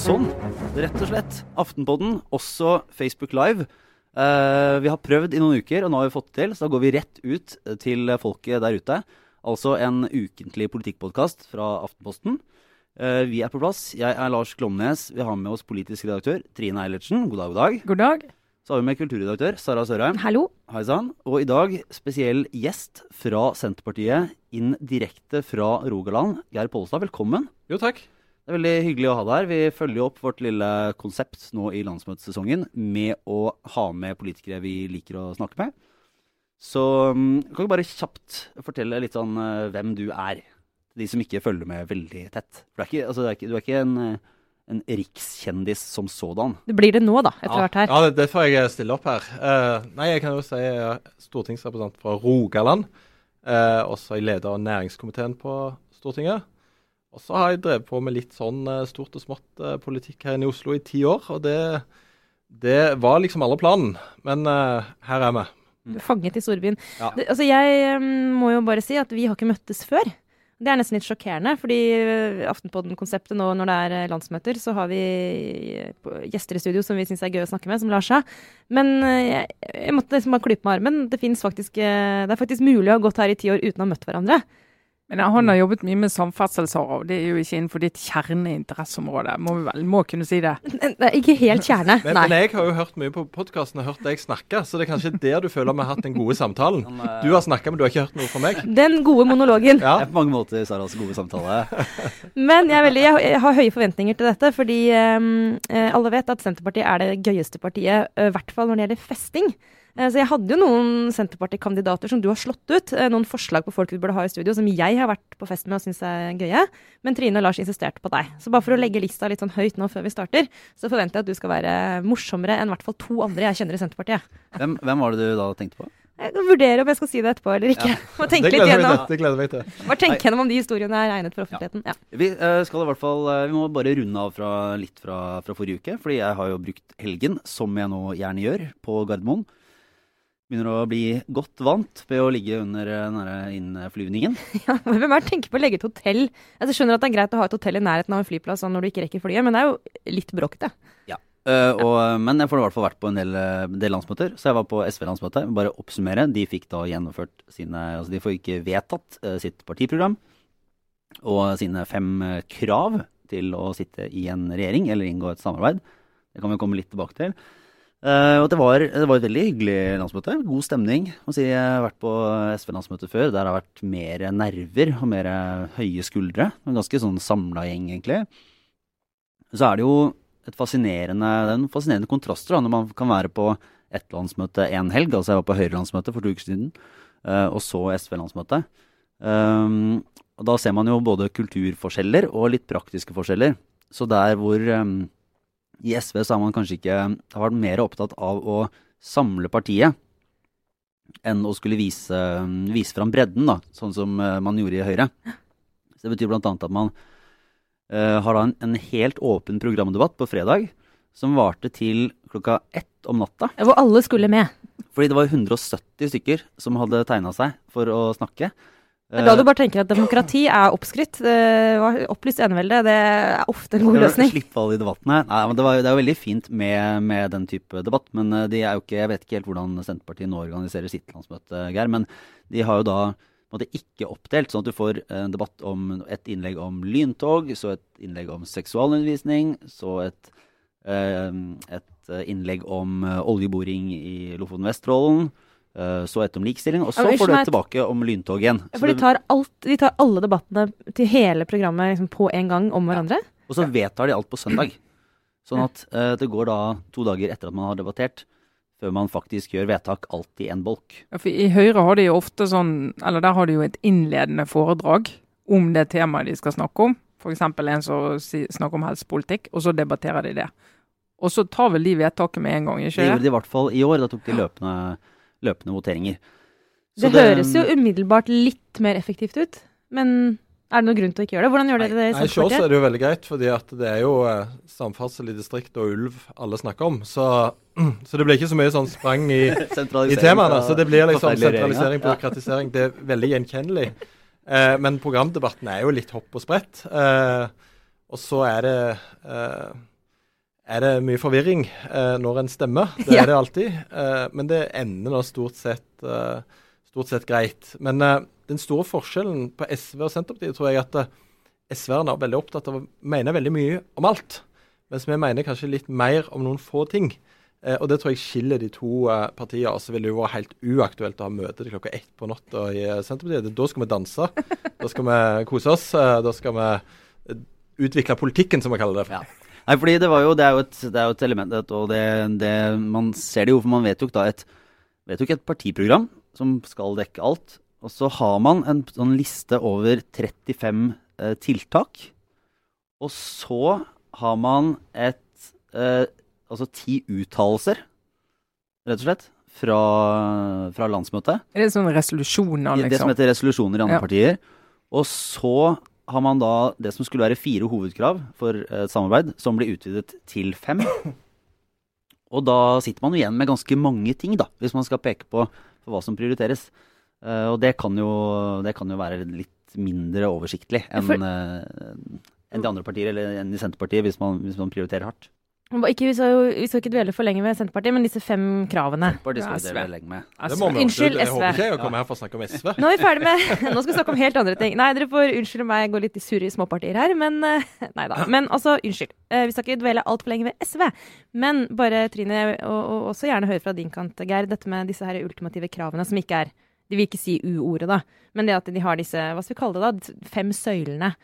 Sånn, rett og slett. Aftenpodden, også Facebook Live. Uh, vi har prøvd i noen uker, og nå har vi fått det til, så da går vi rett ut til folket der ute. Altså en ukentlig politikkpodkast fra Aftenposten. Uh, vi er på plass. Jeg er Lars Glomnes. Vi har med oss politisk redaktør Trine Eilertsen. God dag, god dag. God dag. Så har vi med kulturredaktør Sara Sørheim. Hallo. Hei sann. Og i dag spesiell gjest fra Senterpartiet inn direkte fra Rogaland. Geir Pollestad, velkommen. Jo, takk. Det er veldig hyggelig å ha deg her. Vi følger opp vårt lille konsept nå i landsmøtesesongen med å ha med politikere vi liker å snakke med. Så um, kan du bare kjapt fortelle litt sånn uh, hvem du er? De som ikke følger med veldig tett. For du er ikke, altså, er ikke, du er ikke en, en, rikskjendis som sådan. Det blir det nå, da, etter ja. hvert her. Ja, det er derfor jeg stiller opp her. Uh, nei, jeg kan jo si jeg er stortingsrepresentant fra Rogaland. Uh, også i leder av næringskomiteen på Stortinget. Og så har jeg drevet på med litt sånn uh, stort og smått politikk her inne i Oslo i ti år. Og det, det var liksom aldri planen. Men her er vi. Du er fanget i storbyen. Ja. Det, altså, jeg må jo bare si at vi har ikke møttes før. Det er nesten litt sjokkerende, fordi Aftenpodden-konseptet nå når det er eh, landsmøter, så har vi gjester i studio som vi syns er gøy å snakke med, som Lars sa. Men jeg, jeg måtte liksom bare klype med armen. Det, faktisk, det er faktisk mulig å ha gått her i ti år uten å ha møtt hverandre. Men han har jobbet mye med samferdselsarv. Det er jo ikke innenfor ditt kjerneinteresseområde. Må vi vel må kunne si det. Det er ikke helt kjerne, men, nei. Men jeg har jo hørt mye på podkasten og hørt deg snakke, så det er kanskje der du føler vi har hatt den gode samtalen. Du har snakka, men du har ikke hørt noe fra meg. Den gode monologen. Ja. Det er på mange måter Saras gode samtale. Men jeg, er veldig, jeg, har høye forventninger til dette, fordi um, alle vet at Senterpartiet er det gøyeste partiet, i hvert fall når det gjelder festing. Så jeg hadde jo noen Senterparti-kandidater som du har slått ut. Noen forslag på folk vi burde ha i studio som jeg har vært på fest med og syns er gøye. Men Trine og Lars insisterte på deg. Så bare for å legge lista litt sånn høyt nå før vi starter, så forventer jeg at du skal være morsommere enn i hvert fall to andre jeg kjenner i Senterpartiet. Hvem, hvem var det du da tenkte på? Jeg kan vurdere om jeg skal si det etterpå eller ikke. Ja. Må tenke Det litt gjennom. det gleder meg til. Bare tenke gjennom om de historiene er egnet for offentligheten. Ja. Vi uh, skal i hvert fall Vi må bare runde av fra, litt fra, fra forrige uke. Fordi jeg har jo brukt helgen, som jeg nå gjerne gjør, på Gardermoen begynner å bli godt vant ved å ligge under denne innflyvningen. Ja, Hvem er det tenker på å legge et hotell? Altså, jeg skjønner at det er greit å ha et hotell i nærheten av en flyplass sånn når du ikke rekker flyet, men det er jo litt bråkete. Ja, uh, og, men jeg får i hvert fall vært på en del, del landsmøter. Så jeg var på SV-landsmøtet. Bare oppsummere. De fikk da gjennomført sine Altså de får ikke vedtatt sitt partiprogram og sine fem krav til å sitte i en regjering eller inngå et samarbeid. Det kan vi komme litt tilbake til. Uh, og det var, det var, et veldig hyggelig landsmøte. God stemning. Si, jeg har vært på SV-landsmøte før. Der har det vært mer nerver og mer høye skuldre. En ganske sånn samla gjeng, egentlig. Så er det jo et fascinerende, det er en fascinerende kontraster da, når man kan være på ett landsmøte en helg. Altså jeg var på Høyre-landsmøte for to uker siden, uh, og så SV-landsmøte. Um, og da ser man jo både kulturforskjeller og litt praktiske forskjeller. Så der hvor um, i SV så har man kanskje ikke har vært mer opptatt av å samle partiet enn å skulle vise, vise fram bredden, da, sånn som man gjorde i Høyre. Så Det betyr bl.a. at man uh, har da en, en, helt åpen programdebatt på fredag som varte til klokka ett om natta. Hvor alle skulle med. Fordi det var 170 stykker som hadde tegna seg for å snakke. Det er da du bare tenker at demokrati er oppskrytt. Opplyst enevelde, det er ofte en god løsning. Slippe alle de debattene. Nei, men det, var, det er jo veldig fint med, med, den type debatt, men de er jo ikke, jeg vet ikke helt hvordan Senterpartiet nå organiserer sitt landsmøte, Geir. Men de har jo da måte, ikke oppdelt, sånn at du får en debatt om et innlegg om lyntog, så et innlegg om seksualundervisning, så et, et innlegg om oljeboring i Lofoten-Vesterålen. Så et om likestilling, og så Ja, får du et tilbake om lyntog igjen. Ja, Så For de tar, alt, de tar alle debattene til hele programmet liksom, på en gang om hverandre? Og så vedtar de alt på søndag. Sånn at uh, det går da to dager etter at man har debattert, før man faktisk gjør vedtak alt i en bolk. Ja, for I Høyre har de jo ofte sånn, eller der har de jo et innledende foredrag om det temaet de skal snakke om. F.eks. en som snakker om helsepolitikk, og så debatterer de det. Og så tar vel de vedtaket med en gang, Det ikke gjorde det? de i hvert fall i år. Da tok de løpende, løpende voteringer. Så Det, høres jo umiddelbart litt mer effektivt ut, men er det noen grunn til å ikke gjøre det? Hvordan gjør dere det i Nei, Sjås er det jo veldig greit, fordi at det er jo eh, samferdsel i distriktet og ulv alle snakker om. Så, så det blir ikke så mye sånn sprang i, i temaene. Så det blir liksom sentralisering. Byråkratisering. Det er veldig gjenkjennelig. Eh, men programdebatten er jo litt hopp og sprett. Eh, og så er det eh, er det mye forvirring eh, når en stemmer. Det er det alltid. Eh, men det ender nå stort sett, eh, stort sett greit. Men eh, den store forskjellen på SV og Senterpartiet tror jeg at eh, SV-erne er veldig opptatt av å mene veldig mye om alt. Mens vi mener kanskje litt mer om noen få ting. Eh, og det tror jeg skiller de to partiene. Og så ville det jo vært helt uaktuelt å ha møte til klokka ett på natta i Senterpartiet. Da skal vi danse. Da skal vi kose oss. Da skal vi utvikle politikken, som vi kaller det. Ja. Nei, fordi det, var jo, det, er jo et, det er jo et element, og det, det, man ser det jo, for man vedtok da et, vedtok et partiprogram som skal dekke alt. Og så har man en sånn liste over 35 eh, tiltak. Og så har man et eh, Altså ti uttalelser, rett og slett, fra, fra landsmøtet. Er det sånne resolusjoner, liksom? Det som liksom? heter resolusjoner i andre Ja. partier. Og så har man da det som skulle være fire hovedkrav for eh, et samarbeid, som blir utvidet til fem. Og da sitter man jo igjen med ganske mange ting, da, hvis man skal peke på, hva som prioriteres. Eh, og det kan, jo, det kan jo være litt mindre oversiktlig enn eh, enn de andre partier, eller enn i Senterpartiet, hvis man, hvis man prioriterer hardt. Ikke, vi, skal jo, vi skal ikke dvele for lenge ved Senterpartiet, men disse fem kravene. Senterpartiet skal Ja, vi dele lenge med. Det må vi Unnskyld, Jeg håper ikke jeg kommer her for å snakke om SV. Nå er vi ferdig med Nå skal vi snakke om helt andre ting. Nei, dere får unnskylde meg, jeg går litt i surre i småpartier her, men eh, Nei da. Men altså, unnskyld. Eh, Vi skal ikke dvele altfor lenge ved SV. Men bare, Trine, og, og også gjerne høre fra din kant, Geir, dette med disse her ultimative kravene som ikke er De vil ikke si U-ordet, da, men det at de har disse, hva skal vi kalle det da, fem søylene.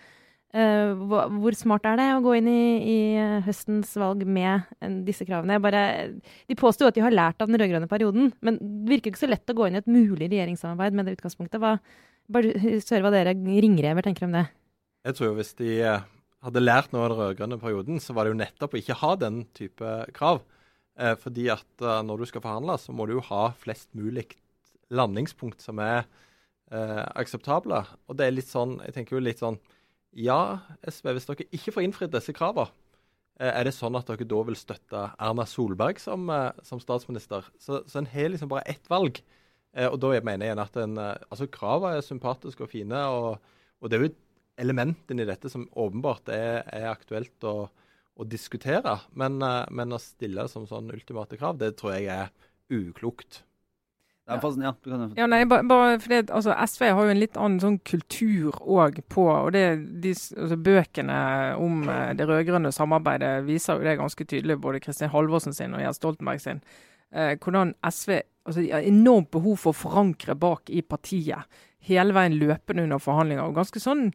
Eh, hvor smart er det å gå inn i, i eh, høstens valg med eh, disse kravene? Bare, de påstår jo at de har lært av den rød-grønne perioden, men det virker ikke så lett å gå inn i et mulig regjeringssamarbeid med det utgangspunktet. Hva, bare hør hva dere ringrever tenker om det. Jeg tror jo hvis de hadde lært noe av den rød-grønne perioden, så var det jo nettopp å ikke ha den type krav. Fordi at når du skal forhandle, så må du jo ha flest mulig landingspunkt som er akseptable. Og det er litt sånn, jeg tenker jo litt sånn Ja, SV, hvis dere ikke får innfridd disse kravene, eh, er det sånn at dere da vil støtte Erna Solberg som, eh, som statsminister? Så, så en har liksom bare ett valg. Eh, og da mener jeg at en, altså kravene er sympatiske og fine. og og det er jo elementene i dette som åpenbart er, er aktuelt å, å diskutere. Men, men å stille det som sånn ultimate krav, det tror jeg er uklokt. Ja, du kan, Ja, nei, bare, bare fordi altså, SV har jo en litt annen sånn kultur òg på og det, de, altså, Bøkene om eh, det rød-grønne samarbeidet viser jo det ganske tydelig, både Kristin Halvorsen sin og Jens Stoltenberg sin. Eh, hvordan SV altså, de har enormt behov for å forankre bak i partiet. Hele veien løpende under forhandlinger. og Ganske sånn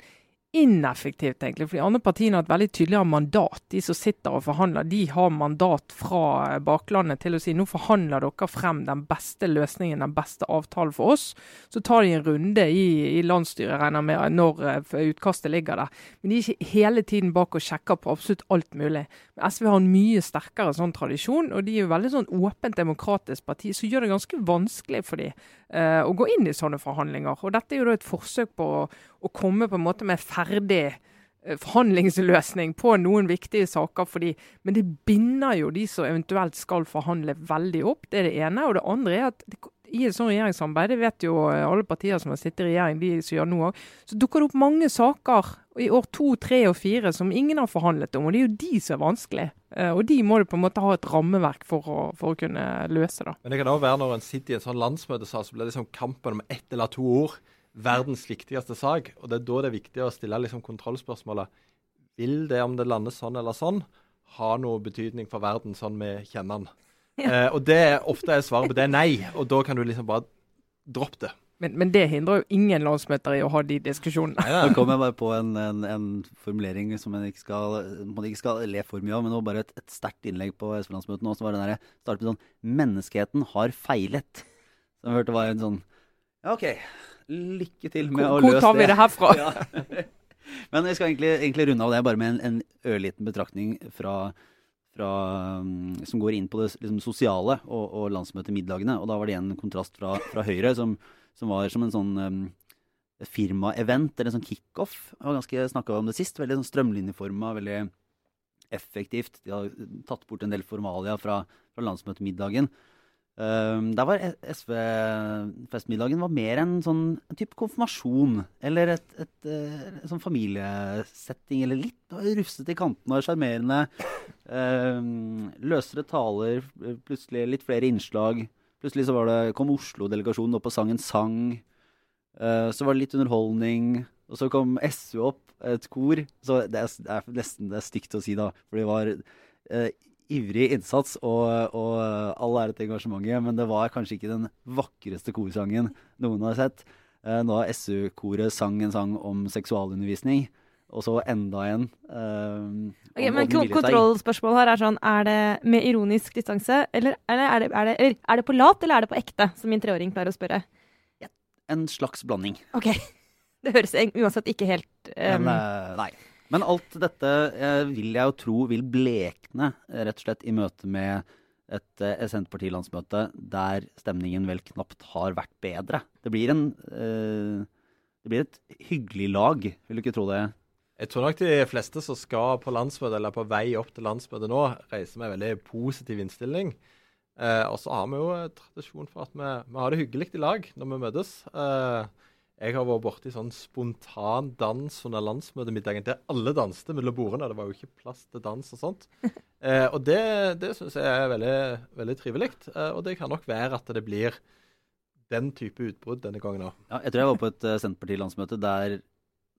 ineffektivt, egentlig. For de andre partiene har et veldig tydeligere mandat. De som sitter og forhandler, de har mandat fra baklandet til å si nå forhandler dere frem den beste løsningen, den beste avtalen for oss. Så tar de en runde i, i landsstyret, regner med, når eh, utkastet ligger der. Men de er ikke hele tiden bak og sjekker på absolutt alt mulig. Men SV har en mye sterkere sånn tradisjon, og de er jo veldig sånn åpent demokratisk parti, som gjør det ganske vanskelig for dem eh, å gå inn i sånne forhandlinger. Og dette er jo da et forsøk på å, å komme på en måte med ferdig eh, forhandlingsløsning på noen viktige saker. Fordi, men det binder jo de som eventuelt skal forhandle veldig opp. Det er det ene. Og det andre er at det, i et sånt regjeringssamarbeid, det vet jo eh, alle partier som har sittet i regjering, de som gjør nå òg, så dukker det opp mange saker i år to, tre og fire som ingen har forhandlet om. Og det er jo de som er vanskelig. Eh, Og de må du på en måte ha et rammeverk for å, for å kunne løse. da. Men det kan òg være når en sitter i en sånn landsmøtesal, så blir det liksom kampen om ett eller to ord. Verdens viktigste sak. Og det er da det er viktig å stille liksom kontrollspørsmålet. Vil det, om det lander sånn eller sånn, ha noe betydning for verden sånn vi kjenner den? Eh, og det ofte er svaret på det nei, og da kan du liksom bare droppe det. Men, men det hindrer jo ingen landsmøter i å ha de diskusjonene. Nå kom jeg bare på en, en, en formulering som man ikke skal, man ikke skal le for mye av, men det var bare et, et sterkt innlegg på SV-landsmøtet nå. Så var det der, startet med sånn 'Menneskeheten har feilet'. Så jeg hørte var en sånn Ja, OK. Lykke til med å løse det. Hvor tar vi det herfra? Ja. Men vi skal egentlig, egentlig runde av det bare med en, en ørliten betraktning fra, fra, um, som går inn på det liksom, sosiale og, og landsmøtemiddagene. Og da var det en kontrast fra, fra Høyre, som, som var som en sånn um, firmaevent, eller en sånn kickoff. Snakka om det sist. Veldig sånn strømlinjeforma, veldig effektivt. De har tatt bort en del formalia fra, fra landsmøtemiddagen. Um, der var SV-festmiddagen var mer en sånn en type konfirmasjon. Eller et, et, et, et sånn familiesetting. Eller litt rufsete i kantene og sjarmerende. Um, løsere taler, plutselig litt flere innslag. Plutselig så det, kom Oslo-delegasjonen opp og sang en sang. Uh, så var det litt underholdning. Og så kom SU opp, et kor. Så det er, det er nesten det er stygt å si, da. For det var uh, ivrig innsats og, og all ære til engasjementet, men det var kanskje ikke den vakreste korsangen noen har sett. Da har SU-koret sang en sang om seksualundervisning, og så enda en. Uh, okay, men kontrollspørsmålet her er sånn, er det med ironisk distanse, eller, eller er, det, er, det, er, det, på lat, eller er det på ekte, som min treåring pleier å spørre? En slags blanding. Ok. Det høres uansett ikke helt um... men, uh, Nei. Men alt dette eh, vil jeg jo tro vil blekne rett og slett i møte med et eh, Senterparti-landsmøte der stemningen vel knapt har vært bedre. Det blir, en, eh, det blir et hyggelig lag, vil du ikke tro det? Jeg tror nok de fleste som skal på landsmøte, eller på vei opp til landsmøtet nå, reiser med en veldig positiv innstilling. Eh, og så har vi jo tradisjon for at vi, vi har det hyggelig i lag når vi møtes. Eh, jeg har vært borti sånn spontan dans under landsmøtemiddagen der alle danste mellom bordene. Det var jo ikke plass til dans og sånt. Eh, og det, det syns jeg er veldig, veldig trivelig. Eh, og det kan nok være at det blir den type utbrudd denne gangen òg. Ja, jeg tror jeg var på et uh, Senterparti-landsmøte der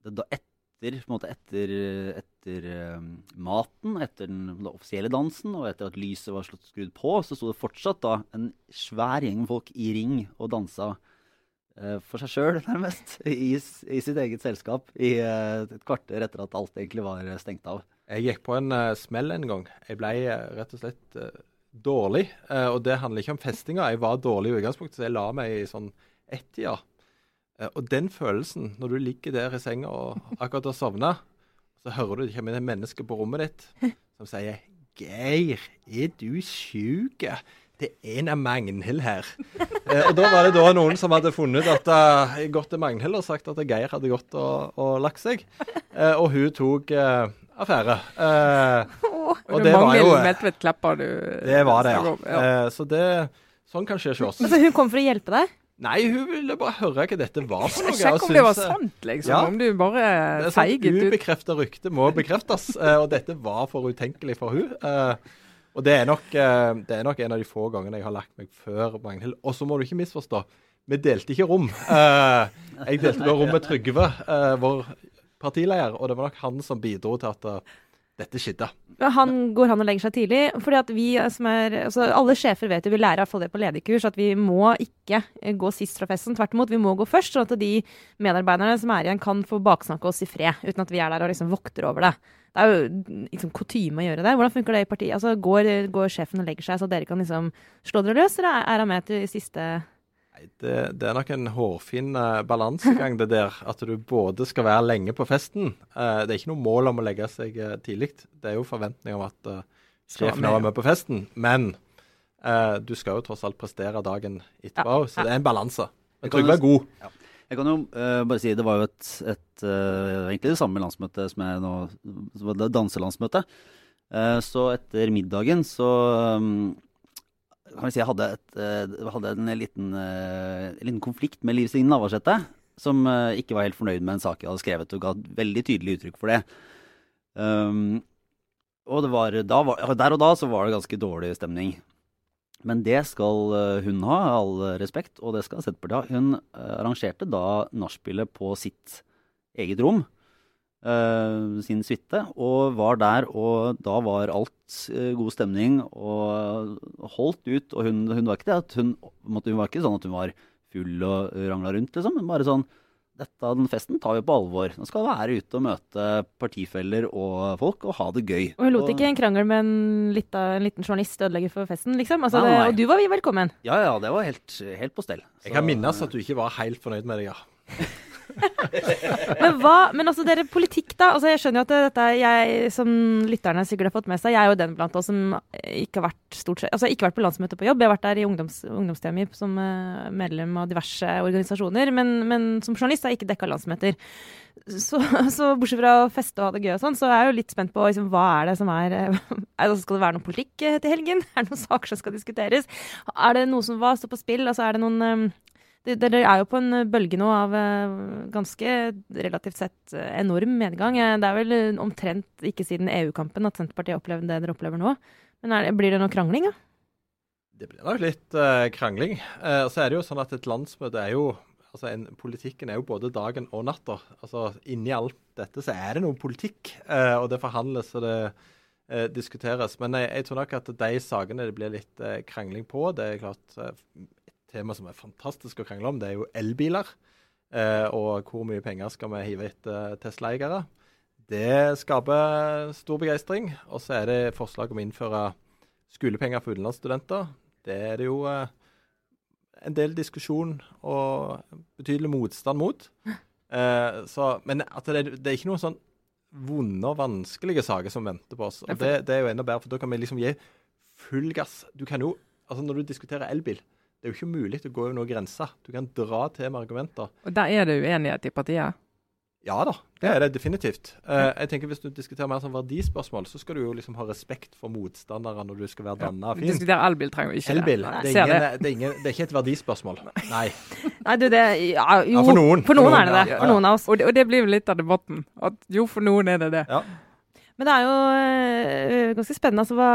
det da etter, på en måte etter, etter uh, maten, etter den, den, offisielle dansen og etter at lyset var slått skrudd på, så sto det fortsatt da en svær gjeng folk i ring og dansa for seg sjøl, nærmest, i, i, sitt eget selskap i uh, et kvarter etter at alt egentlig var eh, stengt av. Jeg gikk på en uh, smell en gang. Jeg ble uh, rett og slett dårlig. og det handler ikke om festinga. Jeg var dårlig i utgangspunktet, så jeg la meg i sånn ett-tida. og den følelsen, når du ligger der i senga og akkurat har sovna, så hører du det kommer et menneske på rommet ditt som sier 'Geir, er du sjuk?' Det er en av Magnhild her. Eh, og Da var det da noen som hadde funnet at uh, gått til Magnhild og sagt at Geir hadde gått og, og lagt seg. Eh, og hun tok uh, affære. Eh, og det var jo Medtvedt du Det var det, ja. ja. Eh, så det Sånn kan skje hos oss. Så hun kom for å hjelpe deg? Nei, hun ville bare høre hva dette var for noe. Sjekk om det var sant, liksom. Ja. Om du bare feiget ut. Ubekrefta rykte må bekreftes, og dette var for utenkelig for hun. Og det er, nok, eh, det er, nok, en av de få gangene jeg har lagt meg før Magnhild. Og så må du ikke misforstå, vi delte ikke rom. Eh, jeg delte rom med Trygve, eh, vår partileder, og det var nok han som bidro til at dette skjedde. Han går han og legger seg tidlig. fordi at vi som er, altså Alle sjefer vet jo, vi lærer iallfall det på lederkurs, at vi må ikke gå sist fra festen. Tvert imot, vi må gå først, sånn at de medarbeiderne som er igjen, kan få baksnakke oss i fred. Uten at vi er der og liksom vokter over det. Det er jo liksom kutyme å gjøre det. Hvordan funker det i partiet? Altså, går, går, sjefen og legger seg, så dere kan liksom slå dere løs, eller er han med til siste Nei, det, det, er nok en hårfin uh, balansegang, det der. At du både skal være lenge på festen. Uh, det er ikke noe mål om å legge seg uh, tidlig. Det er jo forventning om at sjefen er med på festen. Men du skal jo tross alt prestere dagen etterpå, ja. så det er en balanse. Men Trygve er god. Ja. Jeg kan jo uh, bare si det var jo et, et uh, egentlig det samme landsmøtet som jeg nå som var det danselandsmøtet. Uh, så etter middagen så um, kan vi si jeg hadde, et, hadde en liten, liten, konflikt med Liv Signe Navarsete. Som ikke var helt fornøyd med en sak jeg hadde skrevet, og ga veldig tydelig uttrykk for det. Um, og det var, var, der og da så var det ganske dårlig stemning. Men det skal eh, hun ha, all respekt, og det skal Senterpartiet ha. Hun eh, arrangerte da nachspielet på sitt eget rom, uh, sin suite, og var der. Og da var alt god stemning og holdt ut. Og hun, hun var ikke det at hun, hun var ikke sånn at hun var full og rangla rundt, liksom. Men bare sånn dette, den festen tar vi på alvor. Nå skal være ute og møte partifeller og folk og ha det gøy. Og hun lot ikke en krangel med en, lita, en liten journalist ødelegge for festen, liksom? Altså, nei, nei. Det, og du var velkommen? Ja, ja, det var helt, helt på stell. Så... Jeg kan minnes at du ikke var helt fornøyd med det, ja. men hva, men altså dere, politikk da, altså jeg skjønner jo at dette jeg, som lytterne sikkert har fått med seg, jeg er jo den blant oss som ikke har vært stort sett, altså ikke vært på landsmøte på jobb, jeg har vært der i ungdoms, ungdomstemi som uh, medlem av diverse organisasjoner, men, men som journalist har jeg ikke dekka landsmøter. Så, så, bortsett fra å feste og ha det gøy og sånn, så er jeg jo litt spent på liksom, hva er det som er altså, Skal det være noe politikk eh, til helgen? Er det noen saker som skal diskuteres? Er det noe som hva står på spill? Altså er det noen um, dere er jo på en eh, bølge nå av eh, ganske relativt sett eh, enorm medgang. Det er vel omtrent ikke siden EU-kampen at Senterpartiet har opplevd det dere opplever nå. Men er, blir det noe krangling, da? Det blir nok litt uh, krangling. Uh, så er det jo sånn at et landsmøte er jo altså en, Politikken er jo både dagen og natta. Altså Inni alt dette så er det noe politikk, uh, og det forhandles og det diskuteres. Men jeg, jeg, tror nok at de sakene det blir litt krangling på, det er klart tema som er fantastisk å krangle om, det er jo elbiler. Eh, og hvor mye penger skal vi hive etter Tesla-eiere. Det skaper stor begeistring. Og så er det forslag om å innføre skolepenger for utenlandsstudenter. Det er det jo eh, en del diskusjon og betydelig motstand mot. Eh, så, men det, det, er ikke noen sånn vonde og vanskelige saker som venter på oss. Og det, det er jo enda bedre, for da kan vi liksom gi full gass. Du kan jo, altså Når du diskuterer elbil, det er jo ikke mulig å gå over noen grenser. Du kan dra til med argumenter. Og Der er det uenighet i partiet? Ja da, det er det definitivt. Uh, jeg tenker Hvis du diskuterer mer sånn verdispørsmål, så skal du jo liksom ha respekt for motstandere når du skal være danna og fin. Diskutere elbil trenger vi ikke elbil. Det. Det, er ingen, det. Det, er ingen, det, er ikke et verdispørsmål. Nei. Nei, du, det ja, Jo, ja, for noen. For noen, er det det. For noen av oss. Og, og det, blir jo litt av debatten. At jo, for noen er det det. Ja. Men det er jo øh, ganske spennende. altså hva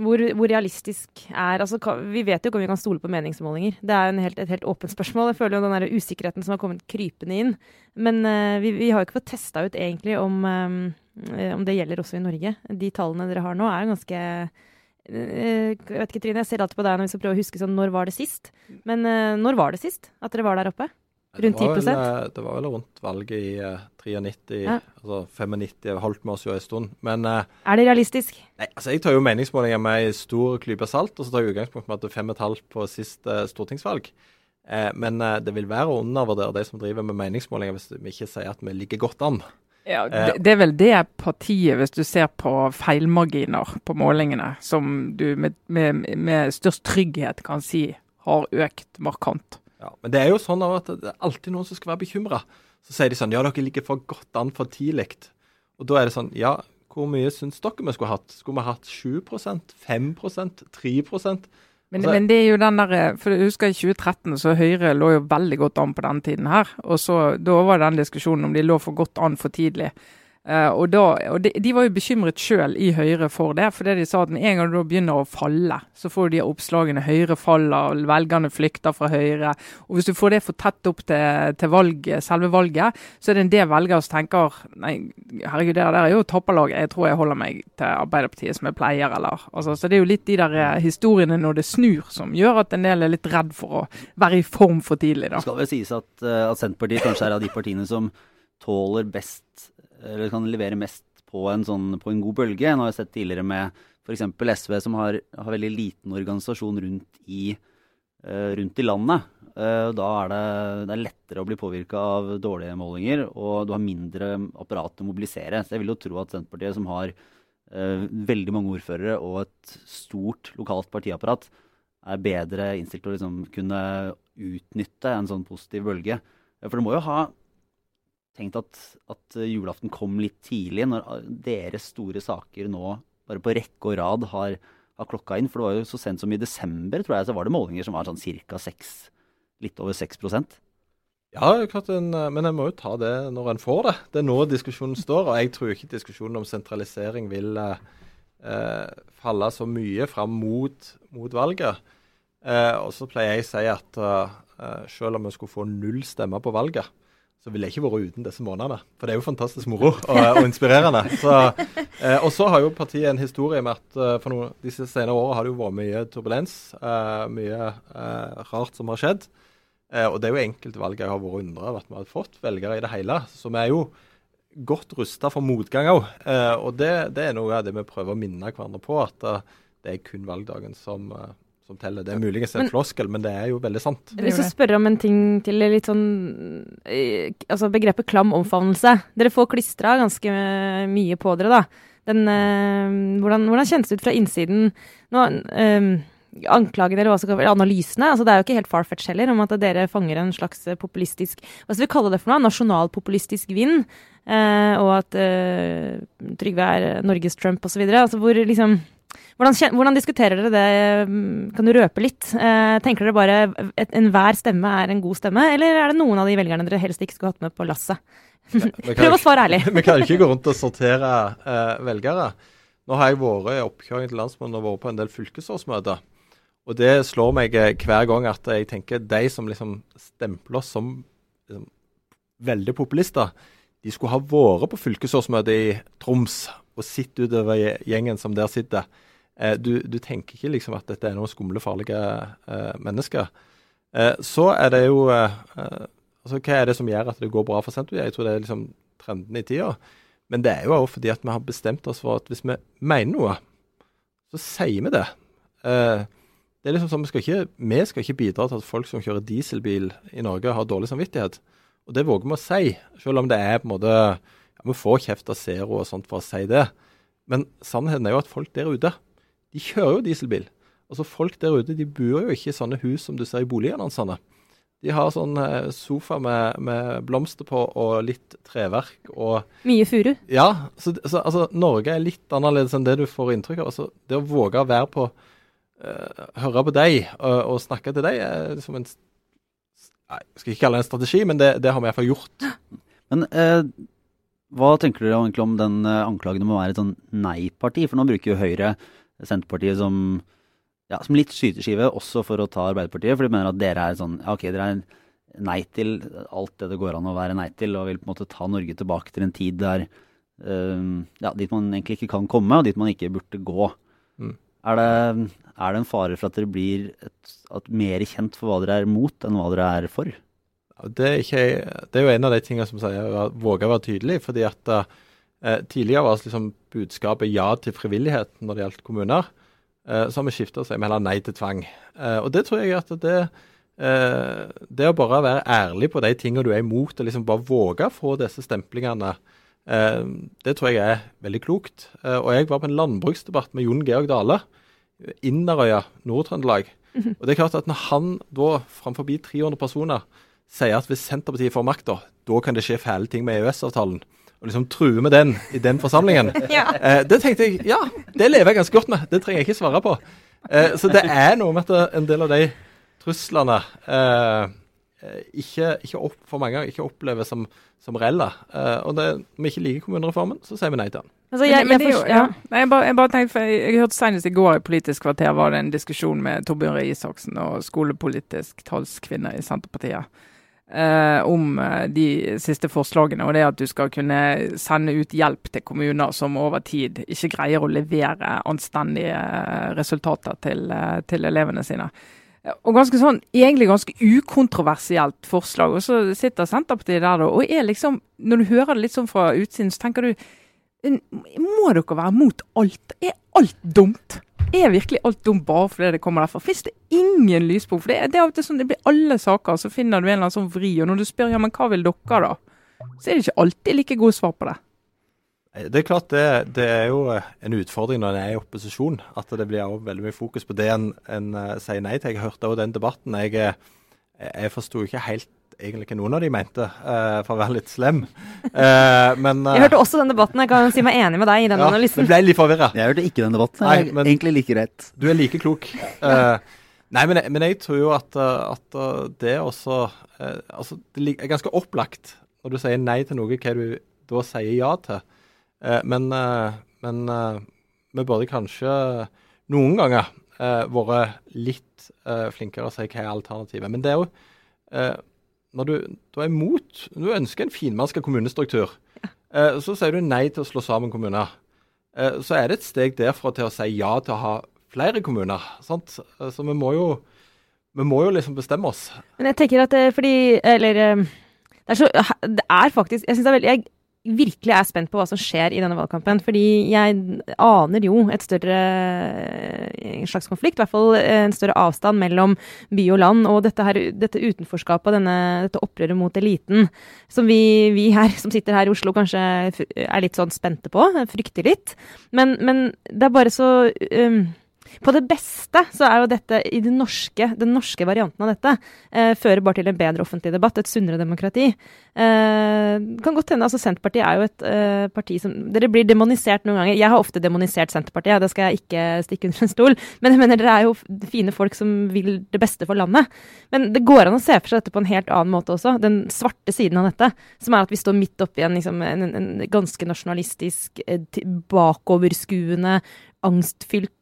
hvor, hvor, realistisk er altså, Vi vet jo ikke om vi kan stole på meningsmålinger. Det er helt, et helt åpent spørsmål. Jeg føler jo den der usikkerheten som har kommet krypende inn. Men uh, vi, vi, har jo ikke fått testa ut egentlig om, um, om, det gjelder også i Norge. De tallene dere har nå, er ganske uh, Jeg vet ikke, Trine, jeg ser alltid på deg når vi skal prøve å huske sånn når var det sist. Men uh, når var det sist at dere var der oppe? Rundt 10 det var, vel, det var vel rundt valget i uh, 93, ja. altså 95. Holdt med oss jo en stund. Men uh, Er det realistisk? Nei, altså Jeg tar jo meningsmålinger med en stor klype salt, og så tar jeg utgangspunkt med at det er fem og et halvt på siste uh, stortingsvalg. men det vil være å undervurdere de som driver med meningsmålinger, hvis vi ikke sier at vi ligger godt an. Ja, det, det, er vel det partiet, hvis du ser på feilmarginer på målingene, som du med, med, med størst trygghet kan si har økt markant. Ja, men det er jo sånn at det er alltid noen som skal være bekymra. Så sier de sånn Ja, dere ligger for godt an for tidlig. Og da er det sånn Ja, hvor mye syns dere vi skulle hatt? Skulle vi hatt 7% 5% 3% men, altså, men, det er jo den der, for jeg husker I 2013 så Høyre lå jo veldig godt an på den tiden her. og så Da var den diskusjonen om de lå for godt an for tidlig. Uh, og, da, og de, de, var jo bekymret sjøl i Høyre for det. For det de sa at en gang du begynner å falle, så får du de oppslagene Høyre faller, velgerne flykter fra Høyre. Og hvis du får det for tett opp til, til valg, selve valget, så er det en del velgere som tenker nei, herregud, det der er jo topperlaget, jeg tror jeg holder meg til Arbeiderpartiet som jeg pleier, eller altså, Så det er jo litt de der eh, historiene når det snur som gjør at en del er litt redd for å være i form for tidlig. da. Det skal vel sies at, eh, at Senterpartiet kanskje er av de partiene som tåler best eller kan levere mest på en, sånn, på en god bølge. Nå har jeg sett tidligere med f.eks. SV, som har, har, veldig liten organisasjon rundt i, uh, rundt i landet. Uh, da er det, det er lettere å bli påvirka av dårlige målinger, og du har mindre apparat til å mobilisere. Så jeg vil jo tro at Senterpartiet, som har uh, veldig mange ordførere og et stort lokalt partiapparat, er bedre innstilt til å liksom kunne utnytte en sånn positiv bølge. For det må jo ha tenkt at, at, julaften kom litt tidlig, når deres store saker nå bare på rekke og rad har, har klokka inn. For det var jo så sent som i desember, tror jeg, så var det målinger som var sånn ca. litt over 6% ja, en, men en må jo ta det når en får det. Det er nå diskusjonen står. Og jeg tror ikke diskusjonen om sentralisering vil eh, falle så mye fram mot, mot valget. Eh, og så pleier jeg å si at eh, selv om vi skulle få null stemmer på valget, så ville jeg ikke vært uten disse månedene. For det er jo fantastisk moro og, og inspirerende. Så, eh, og så har jo partiet en historie med at uh, for noen, disse senere årene har det jo vært mye turbulens. Uh, mye uh, rart som har skjedd. og det er jo enkelte valg jeg har vært undra over at vi har fått velgere i det hele. Så vi er jo godt rusta for motgang òg. og det, det, er noe av det vi prøver å minne hverandre på. At det er kun valgdagen som, som teller. Det er muligens en floskel, men det er jo veldig sant. Jeg vil Hvis jo du spørre om en ting til, litt sånn eh, Altså begrepet klam omfavnelse. Dere får klistra ganske eh, mye på dere, da. Den, øh, hvordan, hvordan kjennes det ut fra innsiden? Nå, øh, anklagene eller hva analysene, altså det er jo ikke helt far-fetch heller, om at dere fanger en slags populistisk Hva skal vi kalle det for noe? Nasjonalpopulistisk vind. Øh, og at Trygve er Norges Trump osv. Altså hvor liksom hvordan, hvordan diskuterer dere det? mm, Kan du røpe litt? Eh, tenker dere bare at enhver stemme er en god stemme, eller er det noen av de velgerne dere helst ikke skulle hatt med på lasset? Prøv å svare ærlig. Vi kan jo ikke gå rundt og sortere eh, velgere. Nå har jeg vært i oppkjøring til landsmøtet og vært på en del fylkesårsmøter. Og det slår meg eh, hver gang at jeg tenker de som liksom stempler oss som liksom, veldig populister, de skulle ha vært på fylkesårsmøtet i Troms og sett utover gjengen som der sitter. Eh, du, du tenker ikke liksom at dette er noen skumle, farlige eh, mennesker. Eh, så er det jo eh, eh, altså Hva er det som gjør at det går bra for Senterpartiet? Jeg tror det er liksom trenden i tida. Men det er jo også fordi at vi har bestemt oss for at hvis vi mener noe, så sier vi det. Eh, det er liksom sånn, vi skal, ikke, vi skal ikke bidra til at folk som kjører dieselbil i Norge, har dårlig samvittighet. Og det våger vi å si, selv om det er på en måte ja, Vi får kjeft av Zero og sånt for å si det. Men sannheten er jo at folk der ute, de kjører jo dieselbil. Altså Folk der ute de bor jo ikke i sånne hus som du ser i boligannonsene. De har sånn eh, sofa med, med blomster på og litt treverk og Mye furu. Ja, så, så altså, Norge er litt annerledes enn det du får inntrykk av. Altså, det å våge å være på uh, Høre på deg og, og snakke til deg er liksom en Nei, Jeg skal ikke kalle det en strategi, men det, det har vi iallfall gjort. Men uh, hva tenker dere egentlig om den anklagen om å være et sånn nei-parti? For nå bruker jo Høyre Senterpartiet som, ja, som litt skyteskive også for å ta Arbeiderpartiet. For de mener at dere er sånn ja, ok, dere er nei til alt det det går an å være nei til, og vil på en måte ta Norge tilbake til en tid der eh, ja, dit man egentlig ikke kan komme, og dit man ikke burde gå. Mm. Er, det, er det en fare for at dere blir et, at mer kjent for hva dere er mot, enn hva dere er for? Det er, ikke, det er jo en av de tingene som sier å våge å være tydelig. fordi at eh, Tidligere var liksom budskapet ja til frivilligheten når det gjaldt kommuner. Eh, så har vi skifta seg med heller nei til tvang. Eh, og det tror jeg at det, eh, det å bare være ærlig på de tingene du er imot, og liksom bare våge å få disse stemplingene, eh, det tror jeg er veldig klokt. Eh, og jeg var på en landbruksdebatt med Jon Georg Dale. Inderøya, Nord-Trøndelag. Og det er klart at når han da framfor 300 personer sier at hvis Senterpartiet får makta, da kan det skje fæle ting med EØS-avtalen. Og liksom true med den i den forsamlingen. Ja. Eh, det tenkte jeg ja, det lever jeg ganske godt med. Det trenger jeg ikke svare på. Eh, så det er noe med at en del av de truslene eh, eh, ikke, ikke opp, for mange ganger ikke oppleves som, som reelle. Eh, og det, når vi ikke liker kommunereformen, så sier vi nei til den. Altså, jeg, men jeg, jo, ja. ja. Nei, jeg, bare, jeg bare tenkte, for jeg, jeg hørte senest i går i Politisk kvarter var det en diskusjon med Torbjørn Røe Isaksen og skolepolitisk talskvinne i Senterpartiet. Eh, om eh, de siste forslagene, og det at du skal kunne sende ut hjelp til kommuner som over tid ikke greier å levere anstendige eh, resultater til, eh, til elevene sine. Og ganske sånn, egentlig ganske ukontroversielt forslag. Og så sitter Senterpartiet der da, og er liksom Når du hører det litt sånn fra utsiden, så tenker du Må dere være mot alt? Er alt dumt? Er virkelig alt dumt bare fordi det kommer derfra? Fins det ingen lyspunkt? For det, det er til sånn, det blir alle saker, så finner du en eller annen sånn vri. Og når du spør ja, men hva vil dere da, så er det ikke alltid like gode svar på det. Eh, Det er klart det, det er jo eh, en utfordring når en er i opposisjon, at det blir også veldig mye fokus på det en, en eh, sier nei til. Jeg hørte også den debatten. Jeg, jeg forsto ikke helt egentlig ikke noen av de mente, uh, for å være litt slem. Uh, men uh, jeg hørte også den debatten. Jeg kan si meg enig med deg i den ja, analysen. Det ble litt forvirra. Jeg hørte ikke den debatten. Nei, Jeg er men- egentlig like rett. Du er like klok. Eh, nei, men, jeg- men jeg tror jo at, at det også Altså, det er ganske opplagt når du sier nei til noe, hva du da sier ja til. Eh, men men vi burde kanskje noen ganger eh, vært litt flinkere å si hva er alternativet. Men det er jo eh, Når du, du er imot Du ønsker en finmaska kommunestruktur. Eh, så sier du nei til å slå sammen kommuner. Eh, så er det et steg derfra til å si ja til å ha flere kommuner. Sant? Eh, Så vi må jo vi må jo liksom bestemme oss. Men jeg tenker at det, fordi Eller det er, så, det er faktisk Jeg syns det er veldig jeg, virkelig er spent på hva som skjer i denne valgkampen. Fordi jeg aner jo et større slags konflikt, i hvert fall en større avstand mellom by og land. Og dette, her, dette utenforskapet denne, dette opprøret mot eliten, som vi, vi, her som sitter her i Oslo kanskje er litt sånn spente på, frykter litt. Men, men det er bare så um, på det beste så er jo dette i den norske, den norske varianten av dette eh, fører bare til en bedre offentlig debatt, et sunnere demokrati. Eh, kan godt hende, altså Senterpartiet er jo et eh, parti som Dere blir demonisert noen ganger. Jeg har ofte demonisert Senterpartiet, det skal jeg ikke stikke under en stol. Men jeg mener dere er jo fine folk som vil det beste for landet. Men det går an å se for seg dette på en helt annen måte også. Den svarte siden av dette, som er at vi står midt oppi en, liksom, en, en ganske nasjonalistisk, eh, bakoverskuende, angstfylt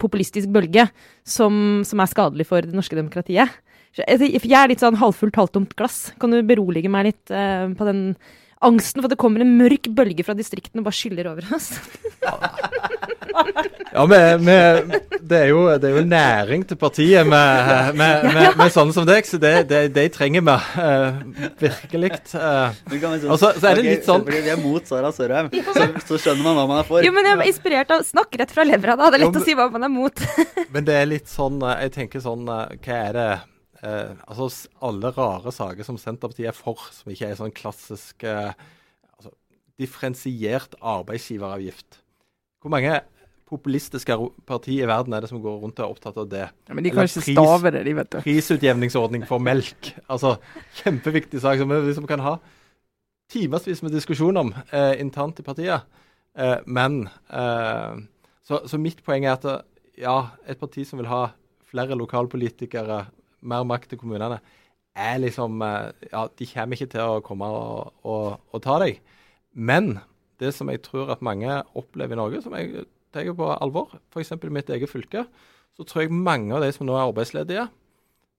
populistisk bølge som, som, er skadelig for det norske demokratiet. Jeg er litt sånn halvfullt, halvtomt glass. Kan du berolige meg litt uh, på den angsten for at det kommer en mørk bølge fra distriktene og bare skyller over oss? ja, med, med, det, er jo, det, er jo, næring til partiet med, med, med sånne som deg, så det, det, det trenger vi uh, virkelig. Uh, og så, så, er det litt sånn Fordi vi er mot Sara Sørheim, så, så, skjønner man hva man er for. Jo, men jeg er inspirert av Snakk rett fra levra, da. Det er lett jo, å si hva man er mot. men det er litt sånn eh, Jeg tenker sånn Hva er det Uh, altså Alle rare saker som Senterpartiet er for, som ikke er sånn klassisk eh, altså, differensiert arbeidsgiveravgift. Hvor mange populistiske partier i verden er det som går rundt og er opptatt av det? Ja, men de kan ikke stave det, de, vet du. Prisutjevningsordning for melk. Altså, Kjempeviktig sak som vi liksom kan ha timevis med diskusjon om eh, internt i partiet. men så, så mitt poeng er at ja, et parti som vil ha flere lokalpolitikere mer makt til kommunene, er liksom eh, Ja, de kommer ikke til å komme og, og, og ta deg. Men det som jeg tror at mange opplever i Norge, som jeg tar på alvor, f.eks. i mitt eget fylke, så tror jeg mange av de som nå er arbeidsledige,